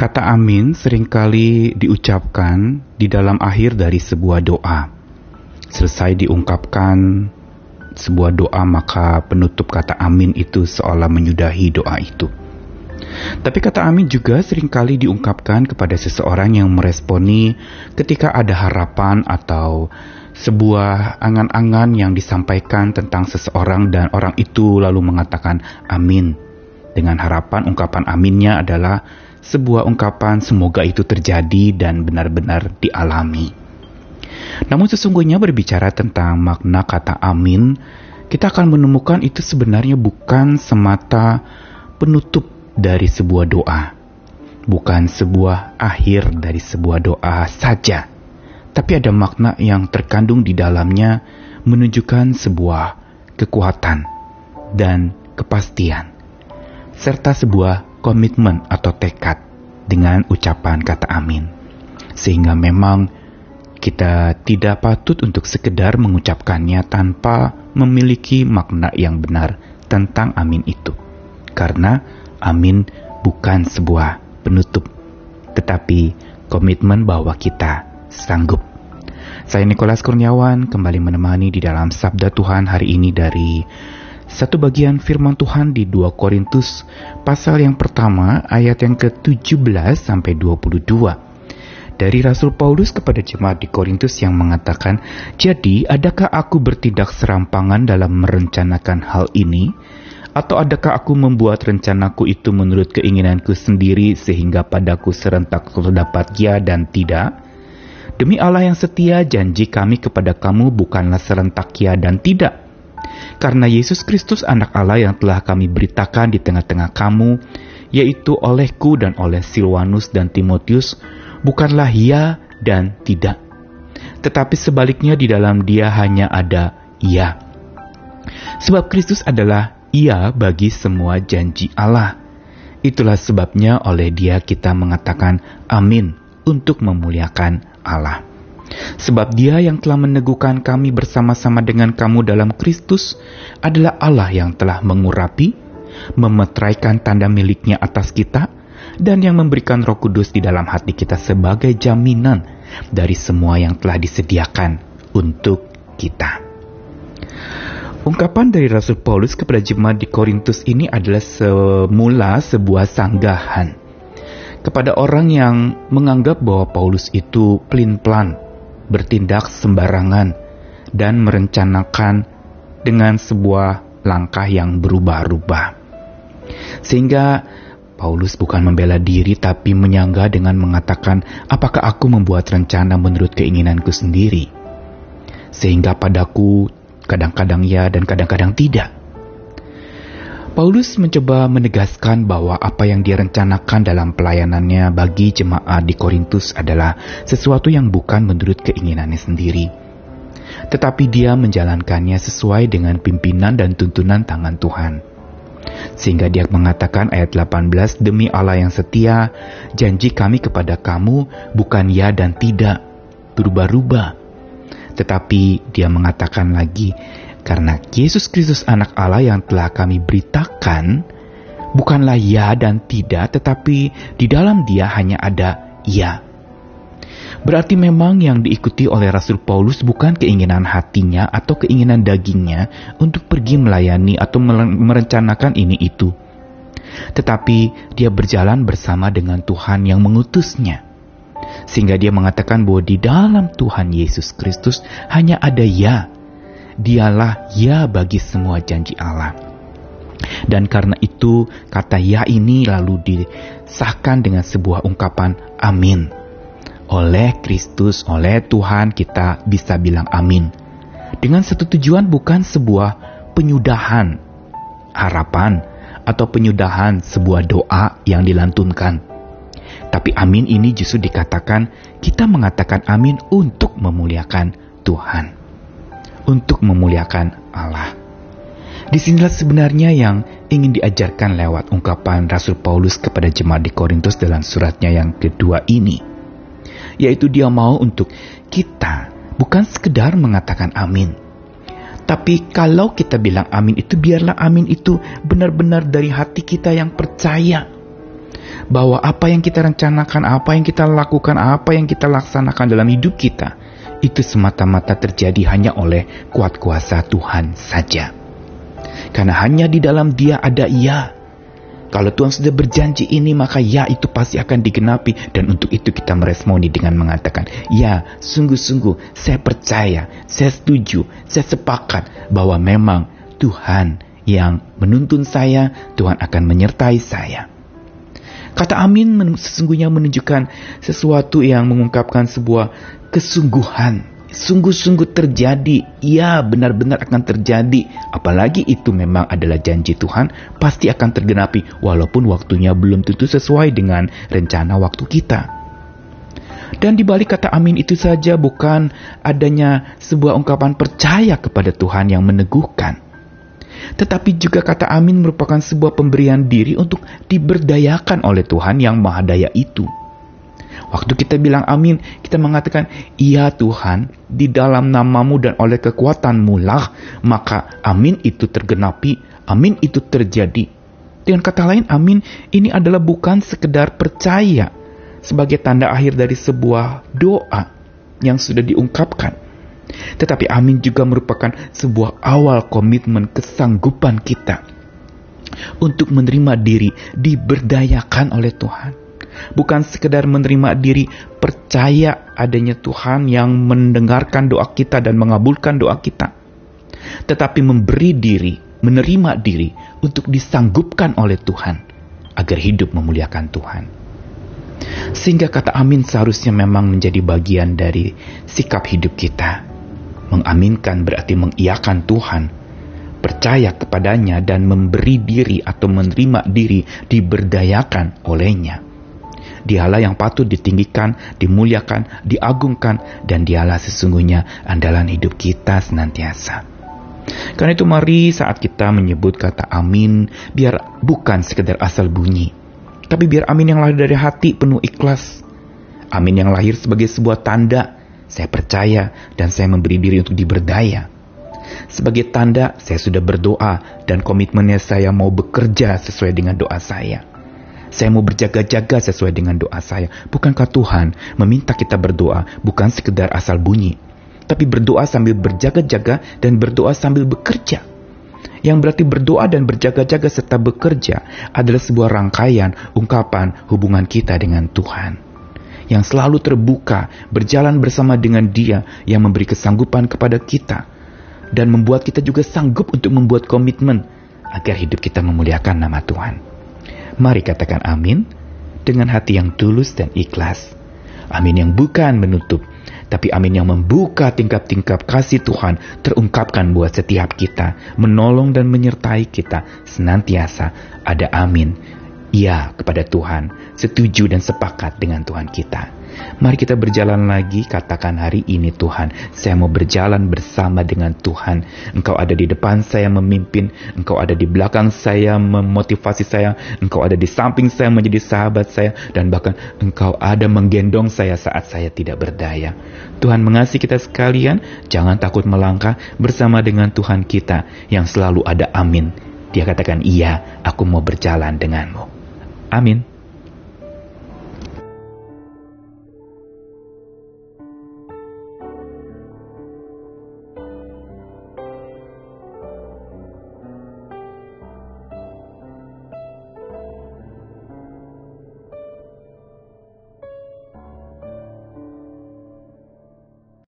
Kata amin sering kali diucapkan di dalam akhir dari sebuah doa. Selesai diungkapkan sebuah doa maka penutup kata amin itu seolah menyudahi doa itu. Tapi kata amin juga sering kali diungkapkan kepada seseorang yang meresponi ketika ada harapan atau sebuah angan-angan yang disampaikan tentang seseorang dan orang itu lalu mengatakan amin. Dengan harapan ungkapan aminnya adalah sebuah ungkapan semoga itu terjadi dan benar-benar dialami. Namun sesungguhnya berbicara tentang makna kata amin, kita akan menemukan itu sebenarnya bukan semata penutup dari sebuah doa, bukan sebuah akhir dari sebuah doa saja, tapi ada makna yang terkandung di dalamnya menunjukkan sebuah kekuatan dan kepastian, serta sebuah komitmen atau tekad dengan ucapan kata amin. Sehingga memang kita tidak patut untuk sekedar mengucapkannya tanpa memiliki makna yang benar tentang amin itu. Karena amin bukan sebuah penutup, tetapi komitmen bahwa kita sanggup. Saya Nikolas Kurniawan kembali menemani di dalam Sabda Tuhan hari ini dari satu bagian firman Tuhan di 2 Korintus pasal yang pertama ayat yang ke-17 sampai 22 dari Rasul Paulus kepada jemaat di Korintus yang mengatakan, "Jadi, adakah aku bertindak serampangan dalam merencanakan hal ini? Atau adakah aku membuat rencanaku itu menurut keinginanku sendiri sehingga padaku serentak terdapat ya dan tidak? Demi Allah yang setia, janji kami kepada kamu bukanlah serentak ya dan tidak. Karena Yesus Kristus anak Allah yang telah kami beritakan di tengah-tengah kamu, yaitu olehku dan oleh Silwanus dan Timotius, bukanlah ya dan tidak. Tetapi sebaliknya di dalam dia hanya ada ya. Sebab Kristus adalah ia bagi semua janji Allah. Itulah sebabnya oleh dia kita mengatakan amin untuk memuliakan Allah. Sebab dia yang telah meneguhkan kami bersama-sama dengan kamu dalam Kristus adalah Allah yang telah mengurapi, memetraikan tanda miliknya atas kita, dan yang memberikan roh kudus di dalam hati kita sebagai jaminan dari semua yang telah disediakan untuk kita. Ungkapan dari Rasul Paulus kepada jemaat di Korintus ini adalah semula sebuah sanggahan kepada orang yang menganggap bahwa Paulus itu pelin-pelan, bertindak sembarangan, dan merencanakan dengan sebuah langkah yang berubah-ubah. Sehingga Paulus bukan membela diri tapi menyangga dengan mengatakan, apakah aku membuat rencana menurut keinginanku sendiri? Sehingga padaku kadang-kadang ya dan kadang-kadang tidak. Paulus mencoba menegaskan bahwa apa yang dia rencanakan dalam pelayanannya bagi jemaat di Korintus adalah sesuatu yang bukan menurut keinginannya sendiri. Tetapi dia menjalankannya sesuai dengan pimpinan dan tuntunan tangan Tuhan. Sehingga dia mengatakan ayat 18, Demi Allah yang setia, janji kami kepada kamu bukan ya dan tidak, berubah-ubah. Tetapi dia mengatakan lagi, karena Yesus Kristus anak Allah yang telah kami beritakan, bukanlah ya dan tidak, tetapi di dalam dia hanya ada ya Berarti memang yang diikuti oleh Rasul Paulus bukan keinginan hatinya atau keinginan dagingnya untuk pergi melayani atau merencanakan ini itu. Tetapi dia berjalan bersama dengan Tuhan yang mengutusnya. Sehingga dia mengatakan bahwa di dalam Tuhan Yesus Kristus hanya ada ya. Dialah ya bagi semua janji Allah. Dan karena itu kata ya ini lalu disahkan dengan sebuah ungkapan amin oleh Kristus, oleh Tuhan kita bisa bilang amin. Dengan satu tujuan bukan sebuah penyudahan harapan atau penyudahan sebuah doa yang dilantunkan. Tapi amin ini justru dikatakan kita mengatakan amin untuk memuliakan Tuhan. Untuk memuliakan Allah. Di sinilah sebenarnya yang ingin diajarkan lewat ungkapan Rasul Paulus kepada jemaat di Korintus dalam suratnya yang kedua ini yaitu dia mau untuk kita bukan sekedar mengatakan amin. Tapi kalau kita bilang amin itu biarlah amin itu benar-benar dari hati kita yang percaya. bahwa apa yang kita rencanakan, apa yang kita lakukan, apa yang kita laksanakan dalam hidup kita itu semata-mata terjadi hanya oleh kuat kuasa Tuhan saja. Karena hanya di dalam Dia ada ya. Kalau Tuhan sudah berjanji ini, maka ya itu pasti akan digenapi. Dan untuk itu kita meresponi dengan mengatakan, ya sungguh-sungguh saya percaya, saya setuju, saya sepakat bahwa memang Tuhan yang menuntun saya, Tuhan akan menyertai saya. Kata amin sesungguhnya menunjukkan sesuatu yang mengungkapkan sebuah kesungguhan sungguh-sungguh terjadi, ya benar-benar akan terjadi. Apalagi itu memang adalah janji Tuhan, pasti akan tergenapi walaupun waktunya belum tentu sesuai dengan rencana waktu kita. Dan di balik kata amin itu saja bukan adanya sebuah ungkapan percaya kepada Tuhan yang meneguhkan. Tetapi juga kata amin merupakan sebuah pemberian diri untuk diberdayakan oleh Tuhan yang Maha Daya itu. Waktu kita bilang amin, kita mengatakan, Iya Tuhan, di dalam namamu dan oleh kekuatanmu lah, maka amin itu tergenapi, amin itu terjadi. Dengan kata lain, amin ini adalah bukan sekedar percaya sebagai tanda akhir dari sebuah doa yang sudah diungkapkan. Tetapi amin juga merupakan sebuah awal komitmen kesanggupan kita untuk menerima diri diberdayakan oleh Tuhan bukan sekedar menerima diri, percaya adanya Tuhan yang mendengarkan doa kita dan mengabulkan doa kita. Tetapi memberi diri, menerima diri untuk disanggupkan oleh Tuhan agar hidup memuliakan Tuhan. Sehingga kata amin seharusnya memang menjadi bagian dari sikap hidup kita. Mengaminkan berarti mengiakan Tuhan, percaya kepadanya dan memberi diri atau menerima diri diberdayakan olehnya. Dialah yang patut ditinggikan, dimuliakan, diagungkan, dan dialah sesungguhnya andalan hidup kita senantiasa. Karena itu mari saat kita menyebut kata amin, biar bukan sekedar asal bunyi, tapi biar amin yang lahir dari hati penuh ikhlas. Amin yang lahir sebagai sebuah tanda, saya percaya dan saya memberi diri untuk diberdaya. Sebagai tanda, saya sudah berdoa dan komitmennya saya mau bekerja sesuai dengan doa saya. Saya mau berjaga-jaga sesuai dengan doa saya. Bukankah Tuhan meminta kita berdoa bukan sekedar asal bunyi, tapi berdoa sambil berjaga-jaga dan berdoa sambil bekerja. Yang berarti berdoa dan berjaga-jaga serta bekerja adalah sebuah rangkaian ungkapan hubungan kita dengan Tuhan. Yang selalu terbuka, berjalan bersama dengan dia yang memberi kesanggupan kepada kita. Dan membuat kita juga sanggup untuk membuat komitmen agar hidup kita memuliakan nama Tuhan. Mari katakan amin dengan hati yang tulus dan ikhlas. Amin yang bukan menutup, tapi amin yang membuka tingkap-tingkap kasih Tuhan terungkapkan buat setiap kita, menolong dan menyertai kita senantiasa ada amin. Ya kepada Tuhan, setuju dan sepakat dengan Tuhan kita. Mari kita berjalan lagi, katakan hari ini Tuhan, saya mau berjalan bersama dengan Tuhan. Engkau ada di depan saya memimpin, Engkau ada di belakang saya memotivasi saya, Engkau ada di samping saya menjadi sahabat saya, dan bahkan Engkau ada menggendong saya saat saya tidak berdaya. Tuhan mengasihi kita sekalian, jangan takut melangkah bersama dengan Tuhan kita yang selalu ada amin. Dia katakan, iya, aku mau berjalan denganmu. Amin.